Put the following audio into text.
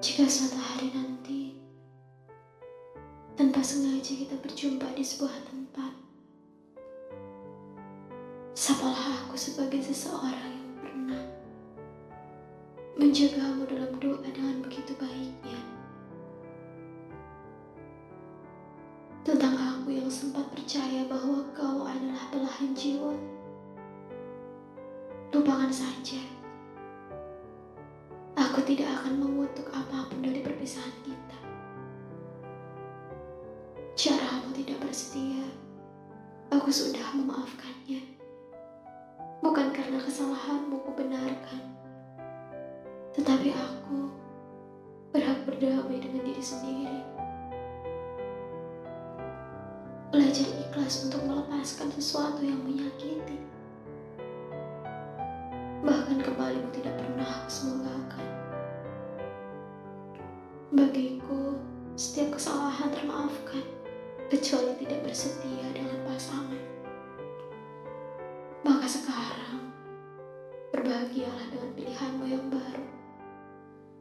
Jika suatu hari nanti tanpa sengaja kita berjumpa di sebuah tempat, sapalah aku sebagai seseorang yang pernah menjagamu dalam doa dengan begitu baiknya. Tentang aku yang sempat percaya bahwa kau adalah belahan jiwa. Lupakan saja. Aku tidak akan mengutuk apa pun dari perpisahan kita. Caramu tidak bersedia. Aku sudah memaafkannya. Bukan karena kesalahanmu kubenarkan. Tetapi aku berhak berdamai dengan diri sendiri. Belajar ikhlas untuk melepaskan sesuatu yang menyakiti. Bahkan kembalimu tidak pernah aku semogakan. Bagiku, setiap kesalahan termaafkan, kecuali tidak bersetia dengan pasangan. Maka sekarang, berbahagialah dengan baik.